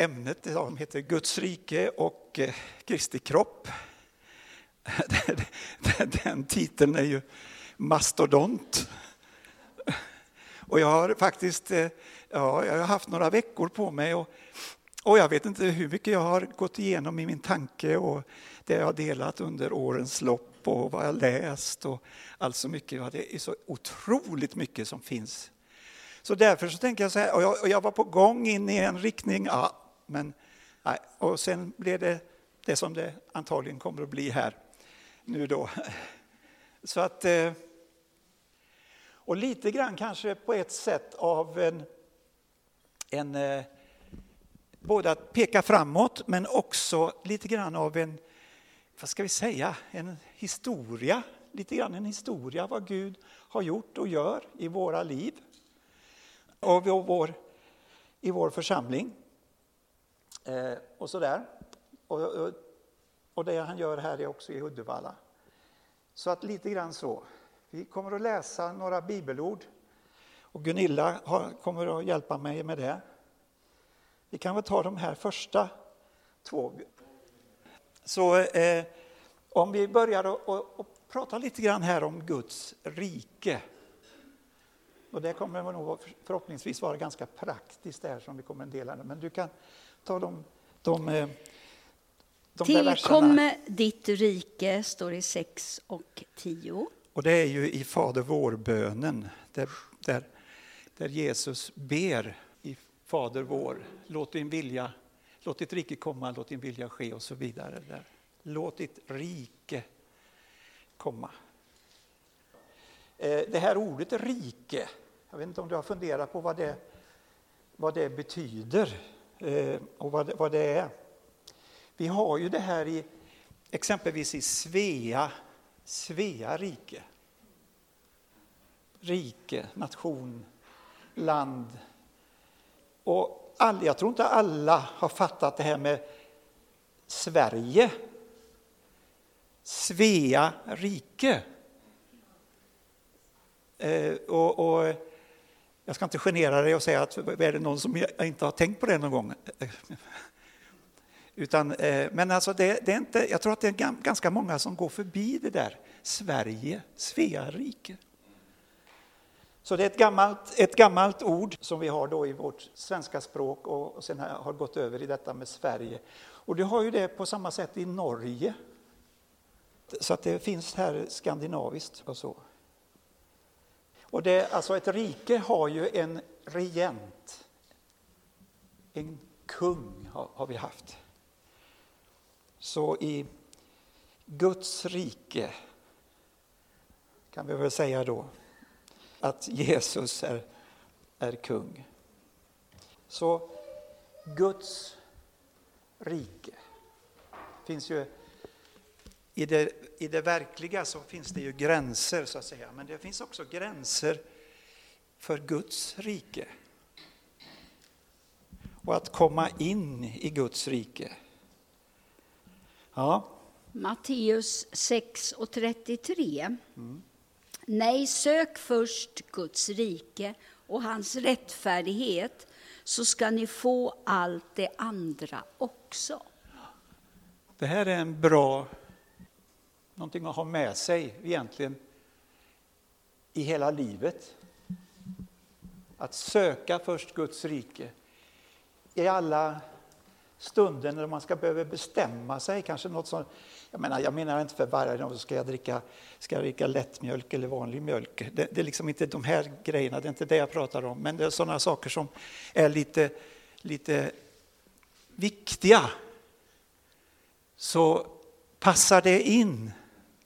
ämnet som heter Guds rike och eh, Kristi kropp. Den titeln är ju mastodont. Och jag har faktiskt eh, ja, jag har haft några veckor på mig och, och jag vet inte hur mycket jag har gått igenom i min tanke och det jag har delat under årens lopp och vad jag läst och allt så mycket. Det är så otroligt mycket som finns. Så därför så tänker jag så här, och jag, och jag var på gång in i en riktning, ja, men nej, och sen blev det det som det antagligen kommer att bli här nu då. Så att, eh, och lite grann kanske på ett sätt av en, en eh, både att peka framåt men också lite grann av en, vad ska vi säga, en historia. Lite grann en historia vad Gud har gjort och gör i våra liv och vår, i vår församling. Eh, och sådär. Och, och, och det han gör här är också i Uddevalla. Så att lite grann så. Vi kommer att läsa några bibelord och Gunilla har, kommer att hjälpa mig med det. Vi kan väl ta de här första två. Så eh, om vi börjar och, och, och prata lite grann här om Guds rike. Och det kommer nog förhoppningsvis vara ganska praktiskt här som vi kommer att dela. Men du kan ta de, de, eh, de Tillkomme ditt rike, står i 6 och 10. Och det är ju i Fader vår-bönen, där, där, där Jesus ber i Fader vår, låt din vilja, låt ditt rike komma, låt din vilja ske och så vidare. Där. Låt ditt rike komma. Eh, det här ordet rike, jag vet inte om du har funderat på vad det, vad det betyder Eh, och vad det, vad det är. Vi har ju det här i exempelvis i Svea, Svea rike. Rike, nation, land. Och all, jag tror inte alla har fattat det här med Sverige. Svea rike. Eh, och, och, jag ska inte genera dig och säga att är det någon som inte har tänkt på det någon gång? Utan, eh, men alltså det, det, är inte, jag tror att det är ganska många som går förbi det där Sverige, Svea rike. Så det är ett gammalt, ett gammalt ord som vi har då i vårt svenska språk och sen har gått över i detta med Sverige. Och du har ju det på samma sätt i Norge. Så att det finns här skandinaviskt och så. Och det, alltså ett rike har ju en regent. En kung har, har vi haft. Så i Guds rike kan vi väl säga då att Jesus är, är kung. Så Guds rike finns ju i det, I det verkliga så finns det ju gränser, så att säga. men det finns också gränser för Guds rike. Och att komma in i Guds rike. Ja. Matteus 6 och 33. Mm. Nej, sök först Guds rike och hans rättfärdighet så ska ni få allt det andra också. Det här är en bra, någonting att ha med sig egentligen i hela livet. Att söka först Guds rike i alla stunder när man ska behöva bestämma sig. Kanske något som, jag, menar, jag menar inte för varje dag ska jag dricka, ska jag dricka lättmjölk eller vanlig mjölk. Det, det, är liksom inte de här grejerna, det är inte det jag pratar om. Men det är sådana saker som är lite, lite viktiga. Så passar det in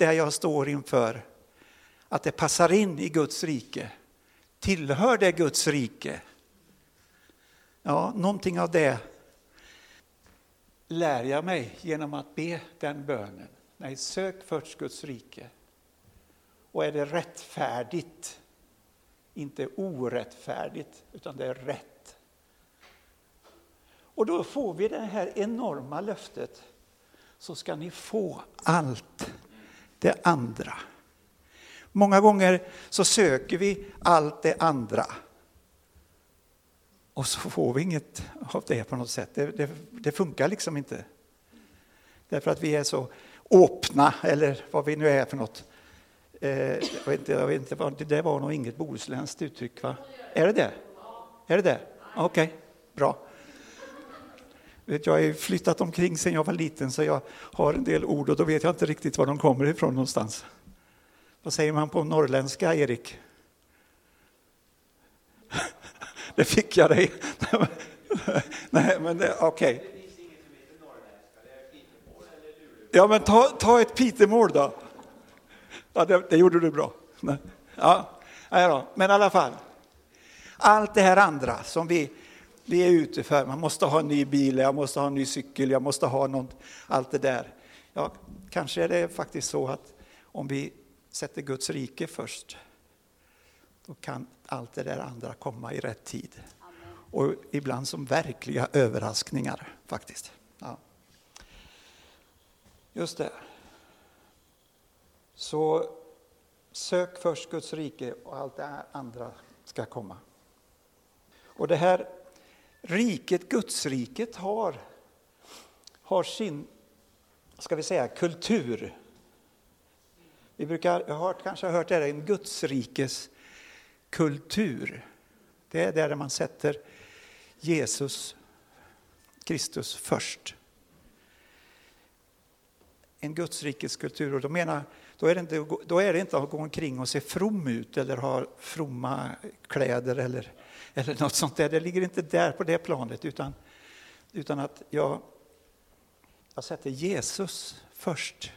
där jag står inför. Att det passar in i Guds rike. Tillhör det Guds rike? Ja, någonting av det lär jag mig genom att be den bönen. Nej, sök först Guds rike. Och är det rättfärdigt, inte orättfärdigt, utan det är rätt. Och då får vi det här enorma löftet. Så ska ni få allt det andra. Många gånger så söker vi allt det andra. och så får vi inget av det på något sätt. Det, det, det funkar liksom inte. Därför att vi är så åpna, eller vad vi nu är för något. Eh, jag vet inte, jag vet inte, det där var nog inget bohuslänskt uttryck, va? Är det det? Är det det? Okej, okay, bra. Jag har flyttat omkring sedan jag var liten så jag har en del ord och då vet jag inte riktigt var de kommer ifrån någonstans. Vad säger man på norrländska, Erik? Det fick jag dig. Nej, men okej. Okay. Ja, men ta, ta ett pitemål då. Ja, det, det gjorde du bra. Ja, ja då. Men i alla fall. Allt det här andra som vi, vi är ute för. Man måste ha en ny bil, jag måste ha en ny cykel, jag måste ha något, allt det där. Ja, kanske är det faktiskt så att om vi sätter Guds rike först, då kan allt det där andra komma i rätt tid. Amen. Och ibland som verkliga överraskningar faktiskt. Ja. Just det. Så sök först Guds rike och allt det andra ska komma. Och det här riket, Gudsriket, har, har sin, ska vi säga, kultur. Vi brukar, jag har kanske hört det, här, en Gudsrikes kultur. Det är där man sätter Jesus Kristus först. En gudsrikeskultur. Och då, menar, då, är det inte, då är det inte att gå omkring och se from ut eller ha fromma kläder eller, eller något sånt där. Det ligger inte där på det planet utan, utan att jag, jag sätter Jesus först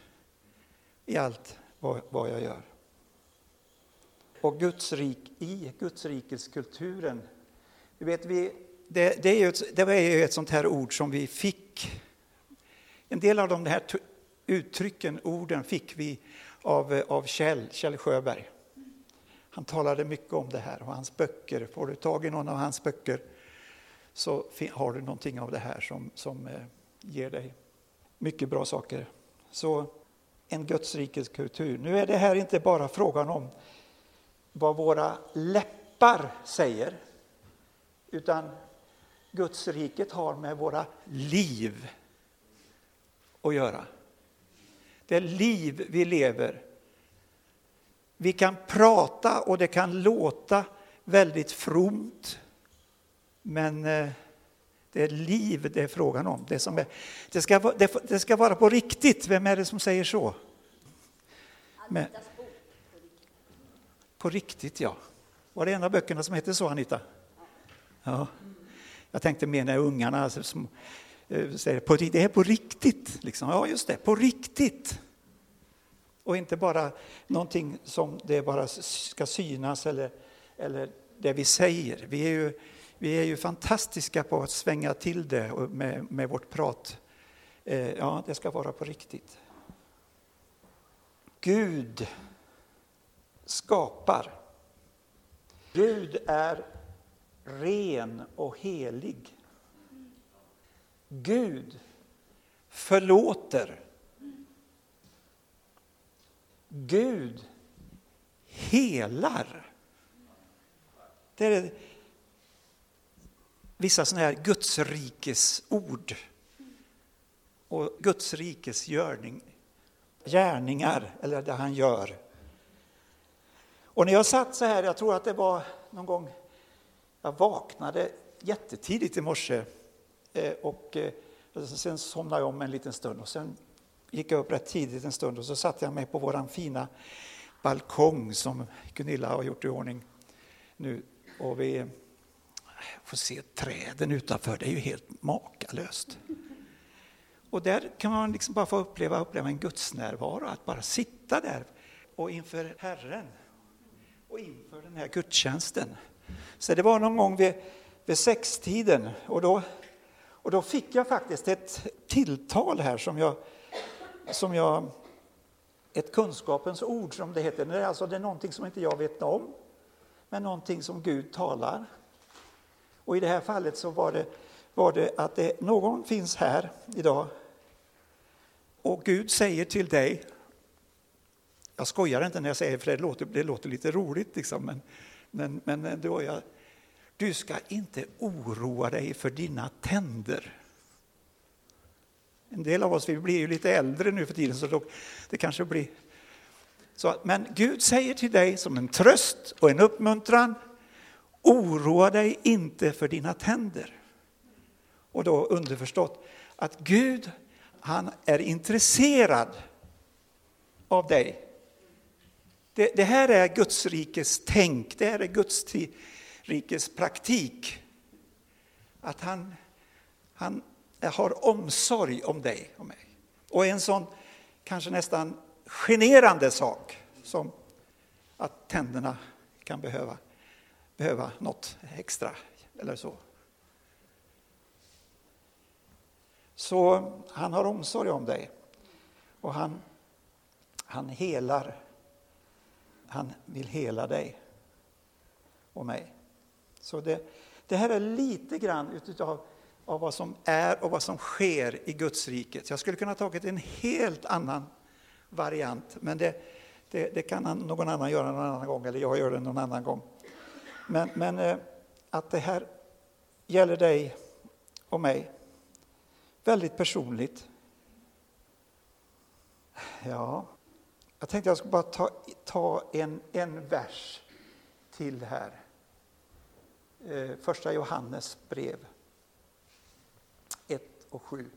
i allt vad, vad jag gör. Och Guds rik, i Gudsrikeskulturen. Du vet, vi, det, det, är ju ett, det är ju ett sånt här ord som vi fick. En del av de här uttrycken, orden, fick vi av, eh, av Kjell, Kjell Sjöberg. Han talade mycket om det här och hans böcker. Får du tag i någon av hans böcker så har du någonting av det här som, som eh, ger dig mycket bra saker. Så en Gudsrikes kultur. Nu är det här inte bara frågan om vad våra läppar säger, utan Guds riket har med våra liv att göra. Det liv vi lever. Vi kan prata och det kan låta väldigt fromt, men eh, det är liv det är frågan om. Det, som är, det, ska, det, det ska vara på riktigt. Vem är det som säger så? Men, på riktigt, ja. Var det en av böckerna som hette så, Anita? Ja. Jag tänkte mer när ungarna alltså, som, Eh, säger på, det är på riktigt. Liksom. Ja, just det, på riktigt. Och inte bara någonting som det bara ska synas eller, eller det vi säger. Vi är ju, vi är ju fantastiska på att svänga till det med, med vårt prat. Eh, ja, det ska vara på riktigt. Gud skapar. Gud är ren och helig. Gud förlåter. Gud helar. Det är vissa sådana här gudsrikesord och Gudsrikes görning, gärningar, eller det han gör. Och när jag satt så här, jag tror att det var någon gång, jag vaknade jättetidigt i morse Eh, och eh, alltså, sen somnade jag om en liten stund och sen gick jag upp rätt tidigt en stund och så satte jag mig på våran fina balkong som Gunilla har gjort i ordning nu. Och vi eh, får se träden utanför, det är ju helt makalöst. Och där kan man liksom bara få uppleva, uppleva en gudsnärvaro, att bara sitta där och inför Herren och inför den här gudstjänsten. Så det var någon gång vid, vid sextiden och då, och då fick jag faktiskt ett tilltal här som jag, som jag ett kunskapens ord som det heter. Det är, alltså, det är någonting som inte jag vet om, men någonting som Gud talar. Och i det här fallet så var det, var det att det, någon finns här idag och Gud säger till dig jag skojar inte när jag säger det, för det låter, det låter lite roligt, liksom, men, men, men då jag, du ska inte oroa dig för dina tänder. En del av oss vi blir ju lite äldre nu för tiden så det kanske blir så. Men Gud säger till dig som en tröst och en uppmuntran, oroa dig inte för dina tänder. Och då underförstått att Gud han är intresserad av dig. Det, det här är Guds rikes tänk, det här är Guds rikes praktik. Att han, han har omsorg om dig och mig. Och en sån kanske nästan generande sak som att tänderna kan behöva, behöva något extra eller så. Så han har omsorg om dig och han, han helar. Han vill hela dig och mig. Så det, det här är lite grann utav av vad som är och vad som sker i Guds riket. Jag skulle kunna ha tagit en helt annan variant, men det, det, det, kan någon annan göra någon annan gång, eller jag gör det någon annan gång. Men, men eh, att det här gäller dig och mig, väldigt personligt. Ja, jag tänkte jag skulle bara ta, ta en, en vers till här. Eh, första Johannes brev 1 och 7.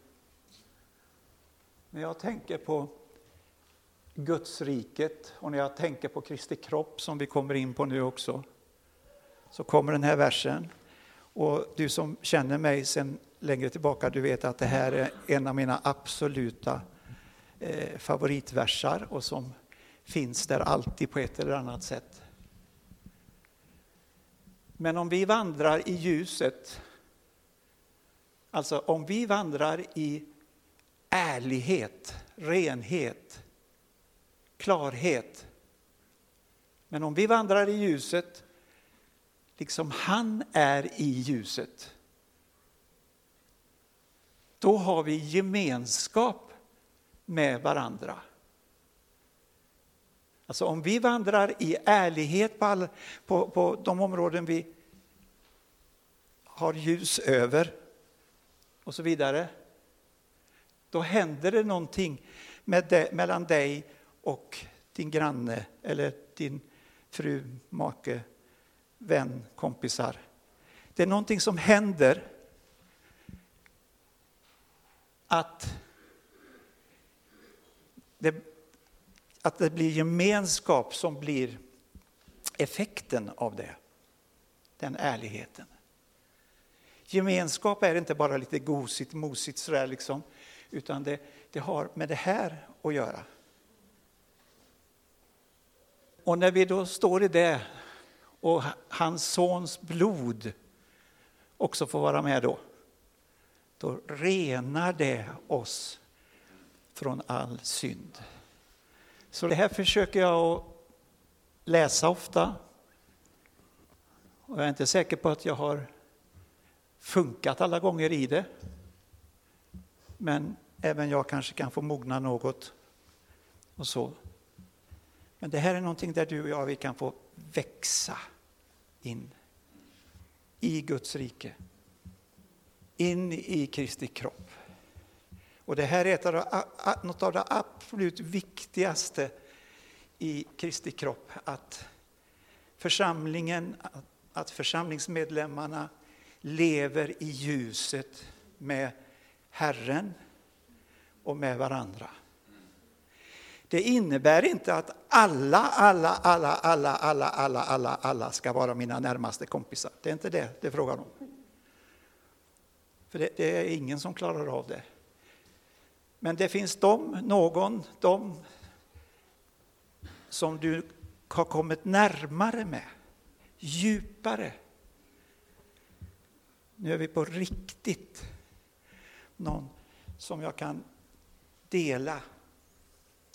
När jag tänker på Guds riket och när jag tänker på Kristi kropp som vi kommer in på nu också så kommer den här versen. Och du som känner mig sedan längre tillbaka, du vet att det här är en av mina absoluta eh, favoritversar och som finns där alltid på ett eller annat sätt. Men om vi vandrar i ljuset, alltså om vi vandrar i ärlighet, renhet, klarhet. Men om vi vandrar i ljuset, liksom han är i ljuset, då har vi gemenskap med varandra. Alltså om vi vandrar i ärlighet på, all, på, på de områden vi har ljus över och så vidare, då händer det någonting med det, mellan dig och din granne eller din fru, make, vän, kompisar. Det är någonting som händer att det, att det blir gemenskap som blir effekten av det. Den ärligheten. Gemenskap är inte bara lite gosigt, mosigt sådär liksom, utan det, det har med det här att göra. Och när vi då står i det och hans sons blod också får vara med då, då renar det oss från all synd. Så det här försöker jag att läsa ofta. Och jag är inte säker på att jag har funkat alla gånger i det. Men även jag kanske kan få mogna något och så. Men det här är någonting där du och jag vi kan få växa in i Guds rike. In i Kristi kropp. Och det här är ett av, något av det absolut viktigaste i Kristi kropp. Att församlingen, att församlingsmedlemmarna lever i ljuset med Herren och med varandra. Det innebär inte att alla, alla, alla, alla, alla, alla, alla, alla ska vara mina närmaste kompisar. Det är inte det det är frågan om. För det, det är ingen som klarar av det. Men det finns de, någon, de som du har kommit närmare med, djupare. Nu är vi på riktigt. Någon som jag kan dela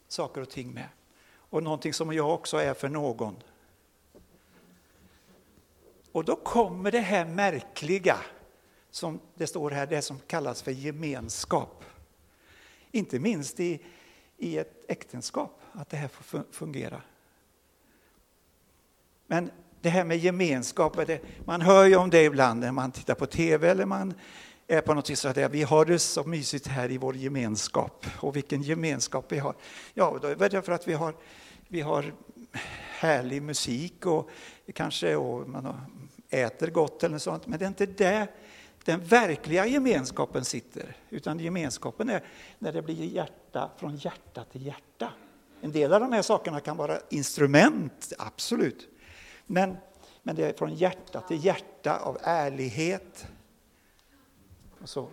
saker och ting med. Och någonting som jag också är för någon. Och då kommer det här märkliga, som det står här, det som kallas för gemenskap. Inte minst i, i ett äktenskap, att det här får fungera. Men det här med gemenskap, det, man hör ju om det ibland när man tittar på tv eller man är på något sätt att vi har det så mysigt här i vår gemenskap. Och vilken gemenskap vi har. Ja, då är det för att vi har, vi har härlig musik och kanske och man äter gott eller sånt. Men det är inte det den verkliga gemenskapen sitter, utan gemenskapen är när det blir hjärta från hjärta till hjärta. En del av de här sakerna kan vara instrument, absolut. Men, men det är från hjärta till hjärta av ärlighet. Och så.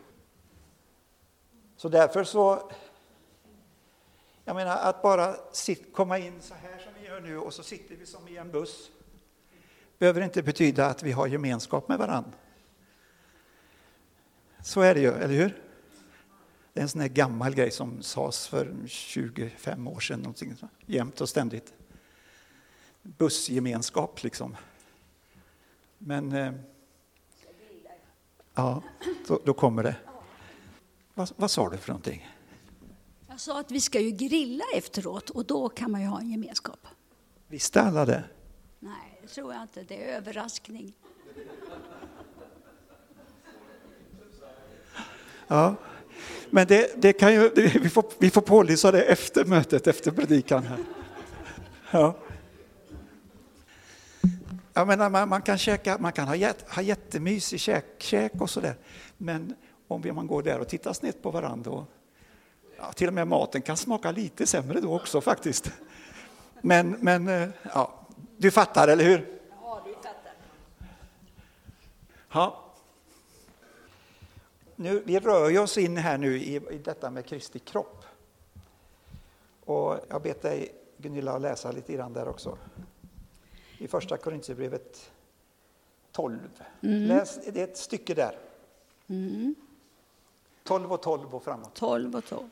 så därför så, jag menar att bara sit, komma in så här som vi gör nu och så sitter vi som i en buss behöver inte betyda att vi har gemenskap med varandra. Så är det ju, eller hur? Det är en sån här gammal grej som sades för 25 år sedan, någonting, jämt och ständigt. Bussgemenskap, liksom. Men... Eh, ja, då, då, kommer det. Vad, vad sa du för någonting? Jag sa att vi ska ju grilla efteråt och då kan man ju ha en gemenskap. Visste alla det? Nej, det tror jag inte. Det är överraskning. Ja. Men det, det kan ju, det, vi, får, vi får pålysa det efter mötet, efter predikan. Här. Ja. Jag menar, man, man, kan käka, man kan ha, jät, ha jättemysig käk, käk och sådär. Men om man går där och tittar snett på varandra och ja, till och med maten kan smaka lite sämre då också faktiskt. Men, men eh, ja, du fattar, eller hur? Ja, vi fattar. Ja nu, vi rör oss in här nu i, i detta med Kristi kropp. Och jag bett dig, Gunilla, att läsa lite grann där också. I första Korintierbrevet 12. Mm. Läs, det är ett stycke där. Mm. 12 och 12 och framåt. 12 och 12.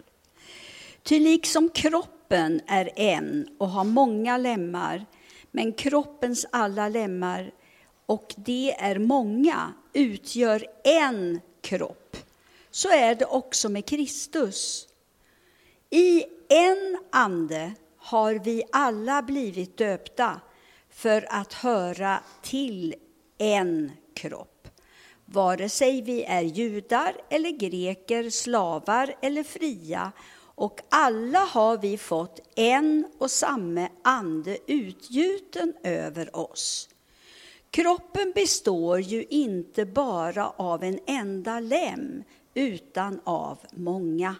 Ty liksom kroppen är en och har många lemmar, men kroppens alla lemmar, och det är många, utgör en kropp. Så är det också med Kristus. I en ande har vi alla blivit döpta för att höra till en kropp. Vare sig vi är judar eller greker, slavar eller fria och alla har vi fått en och samma ande utgjuten över oss. Kroppen består ju inte bara av en enda lem, utan av många.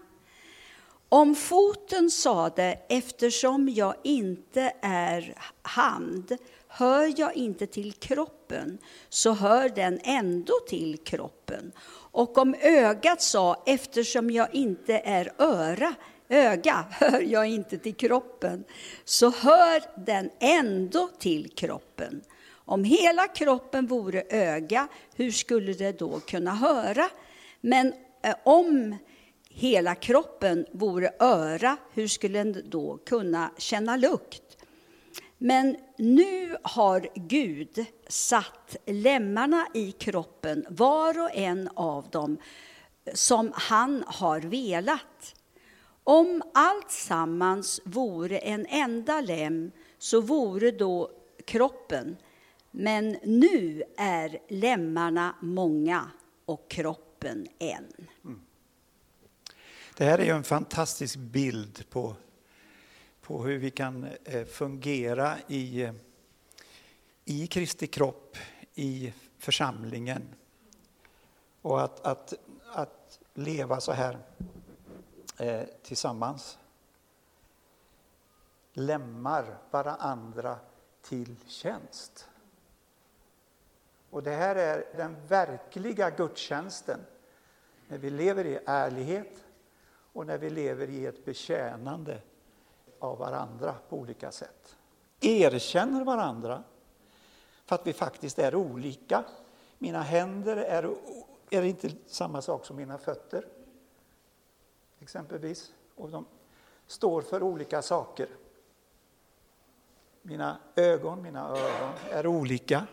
Om foten sade, eftersom jag inte är hand, hör jag inte till kroppen, så hör den ändå till kroppen. Och om ögat sa, eftersom jag inte är öra, öga, hör jag inte till kroppen, så hör den ändå till kroppen. Om hela kroppen vore öga, hur skulle det då kunna höra? Men eh, om hela kroppen vore öra, hur skulle den då kunna känna lukt? Men nu har Gud satt lemmarna i kroppen, var och en av dem, som han har velat. Om allt sammans vore en enda lem, så vore då kroppen men nu är lemmarna många och kroppen en. Mm. Det här är ju en fantastisk bild på, på hur vi kan eh, fungera i, i Kristi kropp, i församlingen. Och att, att, att leva så här eh, tillsammans. Lämmar varandra till tjänst. Och det här är den verkliga gudstjänsten. När vi lever i ärlighet och när vi lever i ett betjänande av varandra på olika sätt. Erkänner varandra för att vi faktiskt är olika. Mina händer är, är inte samma sak som mina fötter. Exempelvis. Och de står för olika saker. Mina ögon, mina öron är olika.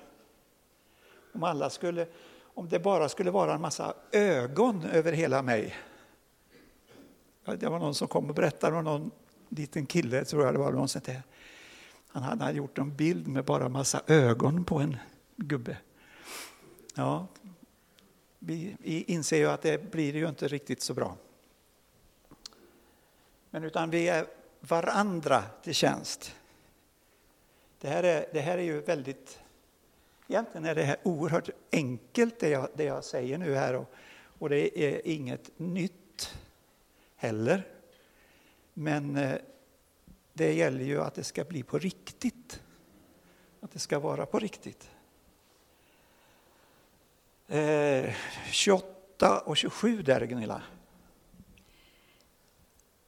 Om, alla skulle, om det bara skulle vara en massa ögon över hela mig. Det var någon som kom och berättade om någon liten kille, tror jag det var, någon sånt. Han hade gjort en bild med bara massa ögon på en gubbe. Ja, vi inser ju att det blir ju inte riktigt så bra. Men utan vi är varandra till tjänst. Det här är, det här är ju väldigt... Egentligen är det här oerhört enkelt det jag, det jag säger nu här och, och det är inget nytt heller. Men eh, det gäller ju att det ska bli på riktigt. Att det ska vara på riktigt. Eh, 28 och 27 där, Gunilla.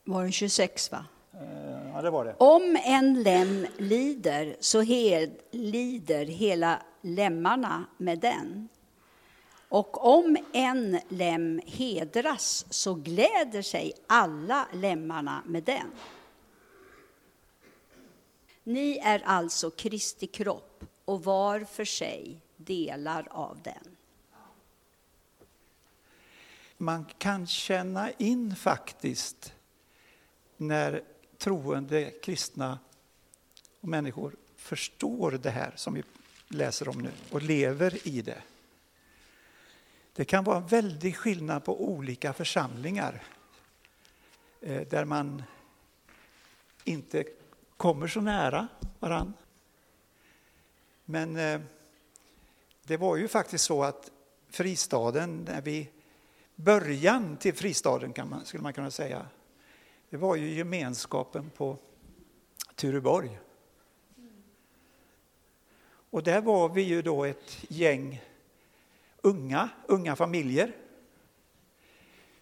Var det 26, va? Eh, ja, det var det. Om en lem lider, så he lider hela lemmarna med den. Och om en lem hedras, så gläder sig alla lemmarna med den. Ni är alltså Kristi kropp och var för sig delar av den. Man kan känna in faktiskt när troende kristna och människor förstår det här som vi läser om nu och lever i det. Det kan vara en väldig skillnad på olika församlingar eh, där man inte kommer så nära varann. Men eh, det var ju faktiskt så att fristaden, när vi början till fristaden kan man, skulle man kunna säga, det var ju gemenskapen på Tureborg. Och där var vi ju då ett gäng unga, unga familjer.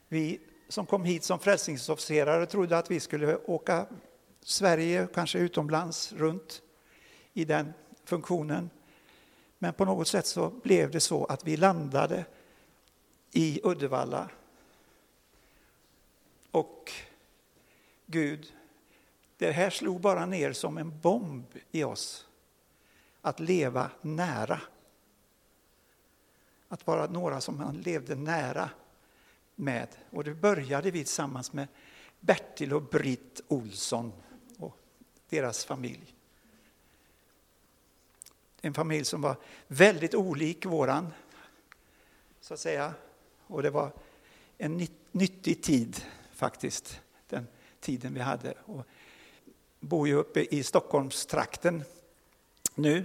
Vi som kom hit som frälsningsofficerare trodde att vi skulle åka Sverige, kanske utomlands, runt i den funktionen. Men på något sätt så blev det så att vi landade i Uddevalla. Och Gud, det här slog bara ner som en bomb i oss. Att leva nära. Att vara några som han levde nära med. Och det började vi tillsammans med Bertil och Britt Olsson och deras familj. En familj som var väldigt olik våran, så att säga. Och det var en nyttig tid faktiskt, den tiden vi hade. Och bor ju uppe i Stockholmstrakten nu.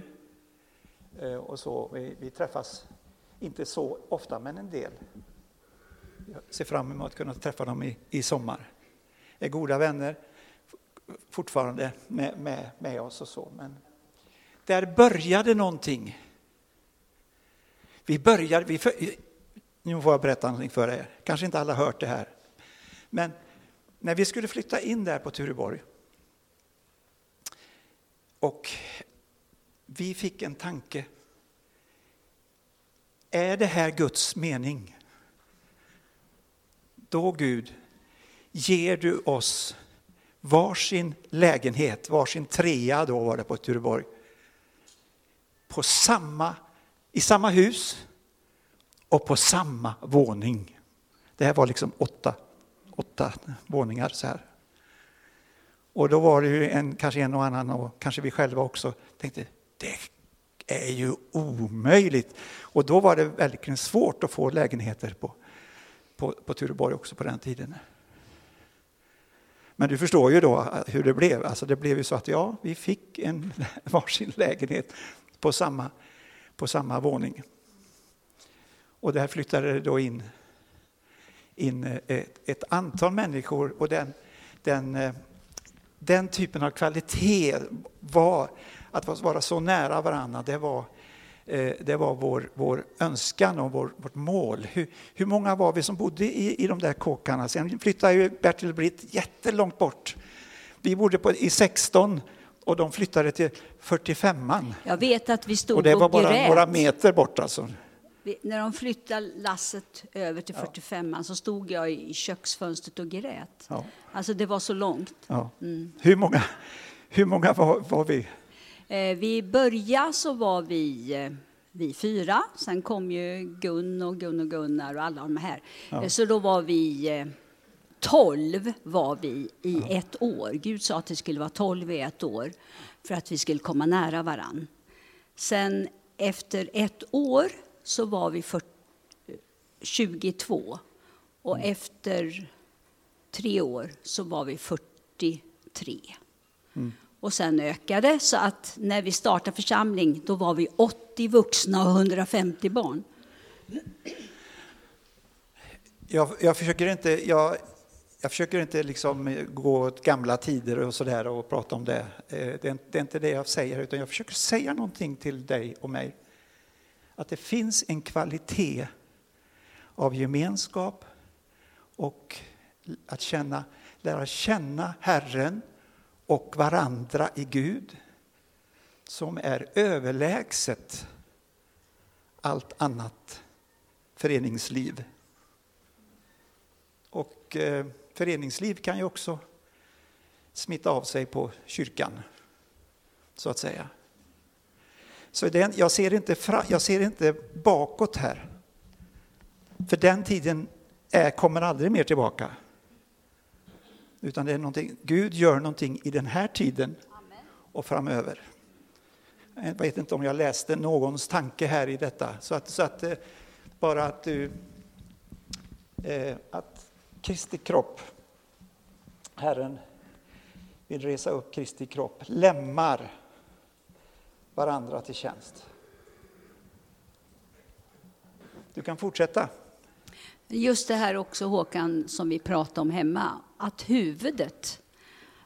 Eh, och så, vi, vi träffas inte så ofta, men en del. Jag ser fram emot att kunna träffa dem i, i sommar. Är goda vänner fortfarande med, med, med oss och så. Men där började någonting. Vi började, vi, nu får jag berätta någonting för er. Kanske inte alla har hört det här. Men när vi skulle flytta in där på Tureborg och vi fick en tanke. Är det här Guds mening? Då Gud ger du oss varsin lägenhet, varsin trea då var det på Tureborg. På samma, I samma hus och på samma våning. Det här var liksom åtta, åtta våningar så här. Och då var det ju en, kanske en och annan och kanske vi själva också tänkte är ju omöjligt. Och då var det verkligen svårt att få lägenheter på, på, på Tureborg också på den tiden. Men du förstår ju då hur det blev. Alltså det blev ju så att ja, vi fick en varsin lägenhet på samma, på samma våning. Och där flyttade det då in, in eh, ett, ett antal människor och den, den, eh, den typen av kvalitet var att vara så nära varandra, det var, eh, det var vår, vår önskan och vår, vårt mål. Hur, hur många var vi som bodde i, i de där kåkarna? Sen flyttade ju Bertil och Britt jättelångt bort. Vi bodde på, i 16 och de flyttade till 45an. Jag vet att vi stod och det var bara grät. några meter bort alltså. När de flyttade lasset över till 45an så stod jag i köksfönstret och grät. Ja. Alltså det var så långt. Ja. Mm. Hur många, hur många var, var vi? Eh, vi började så var vi, eh, vi fyra. Sen kom ju Gun och Gun och Gunnar och alla de här. Ja. Eh, så då var vi 12 var vi i ett år. Gud sa att det skulle vara 12 i ett år för att vi skulle komma nära varann. Sen efter ett år så var vi 40, 22 och efter tre år så var vi 43. Och sen ökade så att när vi startade församling då var vi 80 vuxna och 150 barn. Jag, jag försöker inte, jag, jag försöker inte liksom gå åt gamla tider och sådär och prata om det. Eh, det är, det är inte det jag säger, utan jag försöker säga någonting till dig och mig. Att det finns en kvalitet av gemenskap och att känna, lära känna Herren och varandra i Gud som är överlägset allt annat föreningsliv. Och eh, föreningsliv kan ju också smitta av sig på kyrkan, så att säga. Så den, jag, ser inte fra, jag ser inte bakåt här. För den tiden är, kommer aldrig mer tillbaka. Utan det är någonting, Gud gör någonting i den här tiden och framöver. Jag vet inte om jag läste någons tanke här i detta. Så att, så att eh, bara att du... Eh, att Kristi kropp, Herren vill resa upp Kristi kropp, lämmar varandra till tjänst. Du kan fortsätta. Just det här också Håkan som vi pratade om hemma, att huvudet,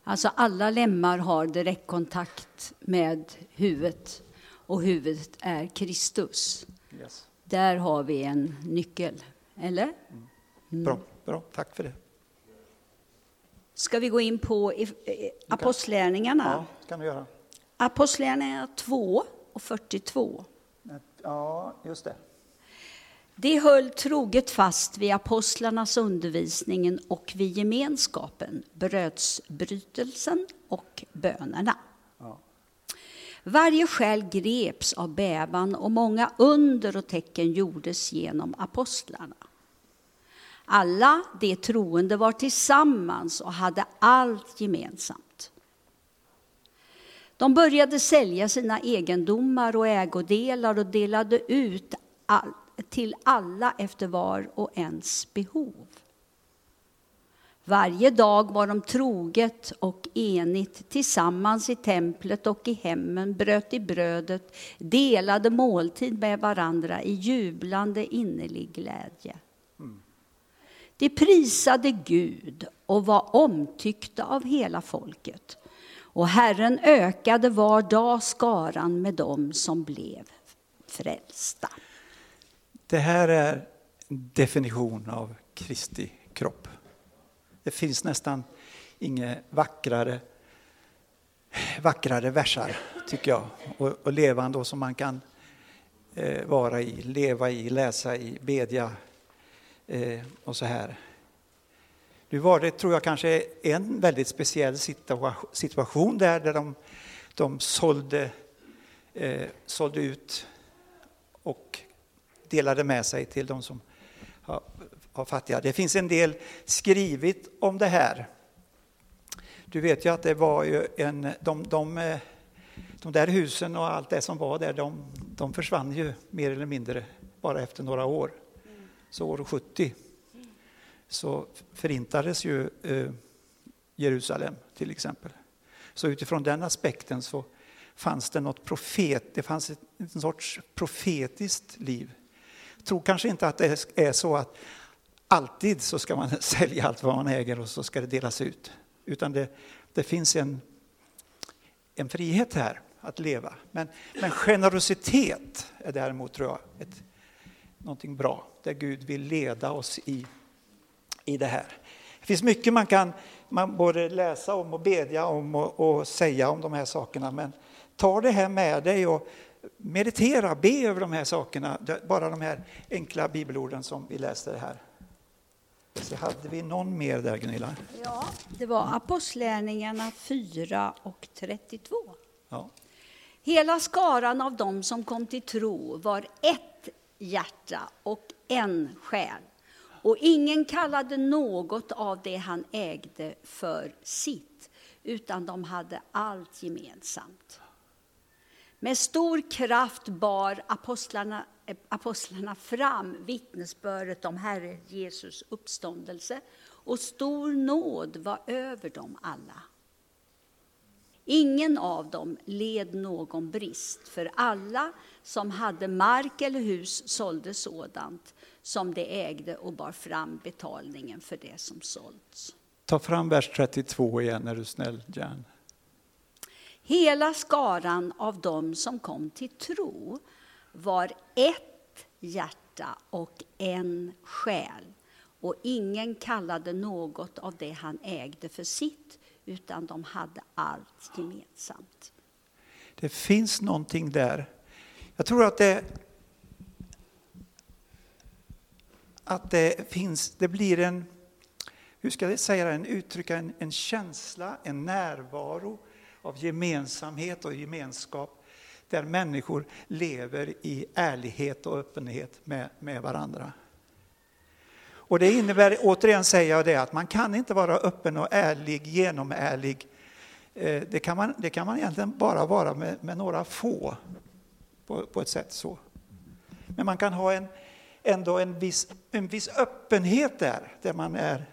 alltså alla lemmar har direktkontakt med huvudet och huvudet är Kristus. Yes. Där har vi en nyckel, eller? Bra, bra, tack för det. Ska vi gå in på Apostlärningarna? Ja, kan du göra. Apostlärningarna 2 och 42. Ja, just det. De höll troget fast vid apostlarnas undervisningen och vid gemenskapen, brödsbrytelsen och bönerna. Ja. Varje själ greps av bävan och många under och tecken gjordes genom apostlarna. Alla de troende var tillsammans och hade allt gemensamt. De började sälja sina egendomar och ägodelar och delade ut all, till alla efter var och ens behov. Varje dag var de troget och enigt tillsammans i templet och i hemmen, bröt i brödet, delade måltid med varandra i jublande innerlig glädje. De prisade Gud och var omtyckta av hela folket. Och Herren ökade var dag skaran med dem som blev frälsta. Det här är en definition av Kristi kropp. Det finns nästan inga vackrare, vackrare versar, tycker jag, och, och levande och som man kan eh, vara i, leva i, läsa i, bedja eh, och så här. Nu var det, tror jag, kanske en väldigt speciell situation där, där de, de sålde, eh, sålde ut och delade med sig till de som var fattiga. Det finns en del skrivet om det här. Du vet ju att det var ju en, de, de, de där husen och allt det som var där, de, de försvann ju mer eller mindre bara efter några år. Så år 70 så förintades ju eh, Jerusalem till exempel. Så utifrån den aspekten så fanns det något profet, det fanns ett, en sorts profetiskt liv. Jag tror kanske inte att det är så att alltid så ska man sälja allt vad man äger och så ska det delas ut. Utan det, det finns en, en frihet här att leva. Men, men generositet är däremot, tror jag, ett, någonting bra. Där Gud vill leda oss i, i det här. Det finns mycket man kan man både läsa om och bedja om och, och säga om de här sakerna. Men ta det här med dig och meditera, be över de här sakerna. Bara de här enkla bibelorden som vi läste här. Så hade vi någon mer där Gunilla? Ja, det var Apostlärningarna 4 och 32. Ja. Hela skaran av dem som kom till tro var ett hjärta och en själ. Och ingen kallade något av det han ägde för sitt, utan de hade allt gemensamt. Med stor kraft bar apostlarna, eh, apostlarna fram vittnesbördet om Herre Jesus uppståndelse och stor nåd var över dem alla. Ingen av dem led någon brist, för alla som hade mark eller hus sålde sådant som de ägde och bar fram betalningen för det som sålts. Ta fram vers 32 igen är du snäll, Jan. Hela skaran av dem som kom till tro var ett hjärta och en själ. Och ingen kallade något av det han ägde för sitt, utan de hade allt gemensamt. Det finns någonting där. Jag tror att det, att det finns, det blir en, hur ska jag säga det, en uttrycka en, en känsla, en närvaro av gemensamhet och gemenskap där människor lever i ärlighet och öppenhet med, med varandra. Och det innebär, återigen säger jag det, att man kan inte vara öppen och ärlig, genomärlig. Eh, det kan man, det kan man egentligen bara vara med, med några få, på, på, ett sätt så. Men man kan ha en, ändå en viss, en viss öppenhet där, där man är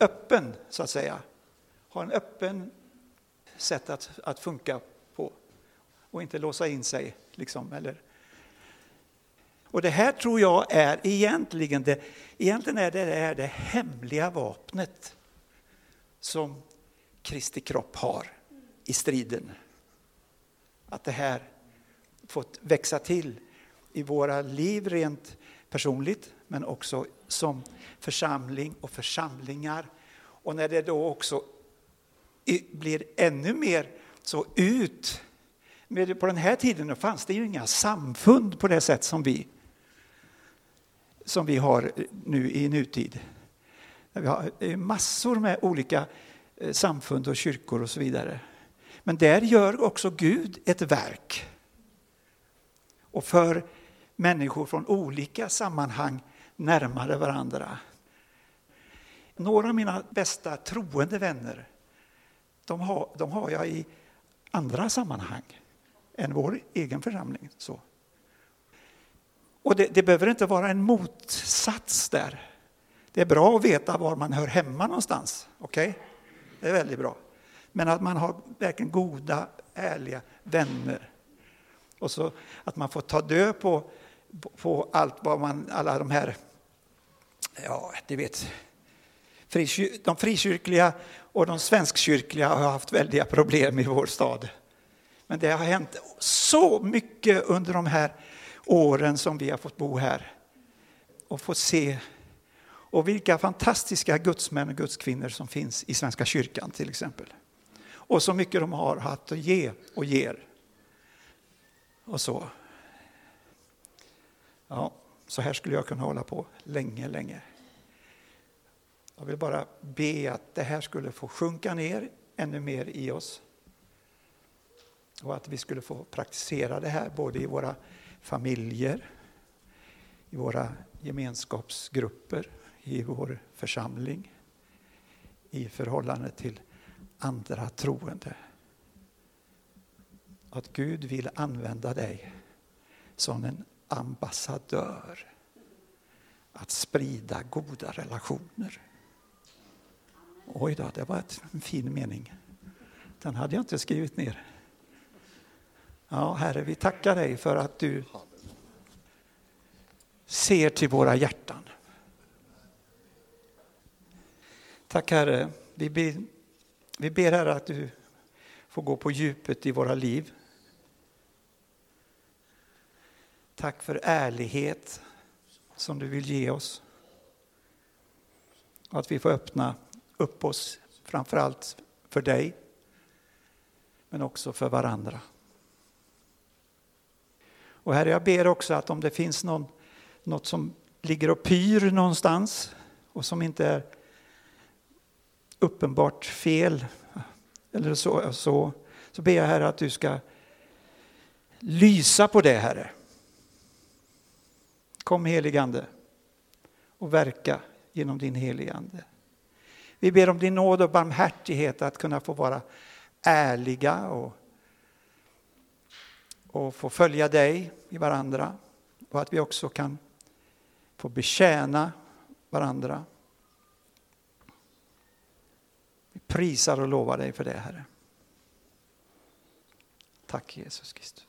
öppen, så att säga. Ha en öppen sätt att, att funka på och inte låsa in sig. Liksom, eller. Och det här tror jag är egentligen det, egentligen är det, är det hemliga vapnet som Kristi kropp har i striden. Att det här fått växa till i våra liv rent personligt men också som församling och församlingar. Och när det då också blir ännu mer så ut. På den här tiden fanns det ju inga samfund på det sätt som vi, som vi har nu i nutid. Vi har massor med olika eh, samfund och kyrkor och så vidare. Men där gör också Gud ett verk. Och för människor från olika sammanhang närmare varandra. Några av mina bästa troende vänner de har, de har jag i andra sammanhang än vår egen församling. Så. Och det, det behöver inte vara en motsats där. Det är bra att veta var man hör hemma någonstans. Okej? Okay? Det är väldigt bra. Men att man har verkligen goda, ärliga vänner. Och så att man får ta död på, på allt vad man, alla de här, ja, du vet, de frikyrkliga och de svenskkyrkliga har haft väldiga problem i vår stad. Men det har hänt så mycket under de här åren som vi har fått bo här och fått se. Och vilka fantastiska gudsmän och gudskvinnor som finns i Svenska kyrkan till exempel. Och så mycket de har haft att ge och ger. Och så. Ja, så här skulle jag kunna hålla på länge, länge. Jag vill bara be att det här skulle få sjunka ner ännu mer i oss. Och att vi skulle få praktisera det här både i våra familjer, i våra gemenskapsgrupper, i vår församling, i förhållande till andra troende. Att Gud vill använda dig som en ambassadör att sprida goda relationer. Oj då, det var en fin mening. Den hade jag inte skrivit ner. Ja, Herre, vi tackar dig för att du ser till våra hjärtan. Tack Herre, vi ber, vi ber Herre att du får gå på djupet i våra liv. Tack för ärlighet som du vill ge oss. Och att vi får öppna upp oss framförallt för dig, men också för varandra. Och Herre, jag ber också att om det finns någon, något som ligger och pyr någonstans och som inte är uppenbart fel, eller så, så, så ber jag Herre att du ska lysa på det, Herre. Kom heligande och verka genom din helige Ande. Vi ber om din nåd och barmhärtighet att kunna få vara ärliga och, och få följa dig i varandra och att vi också kan få betjäna varandra. Vi prisar och lovar dig för det, Herre. Tack Jesus Kristus.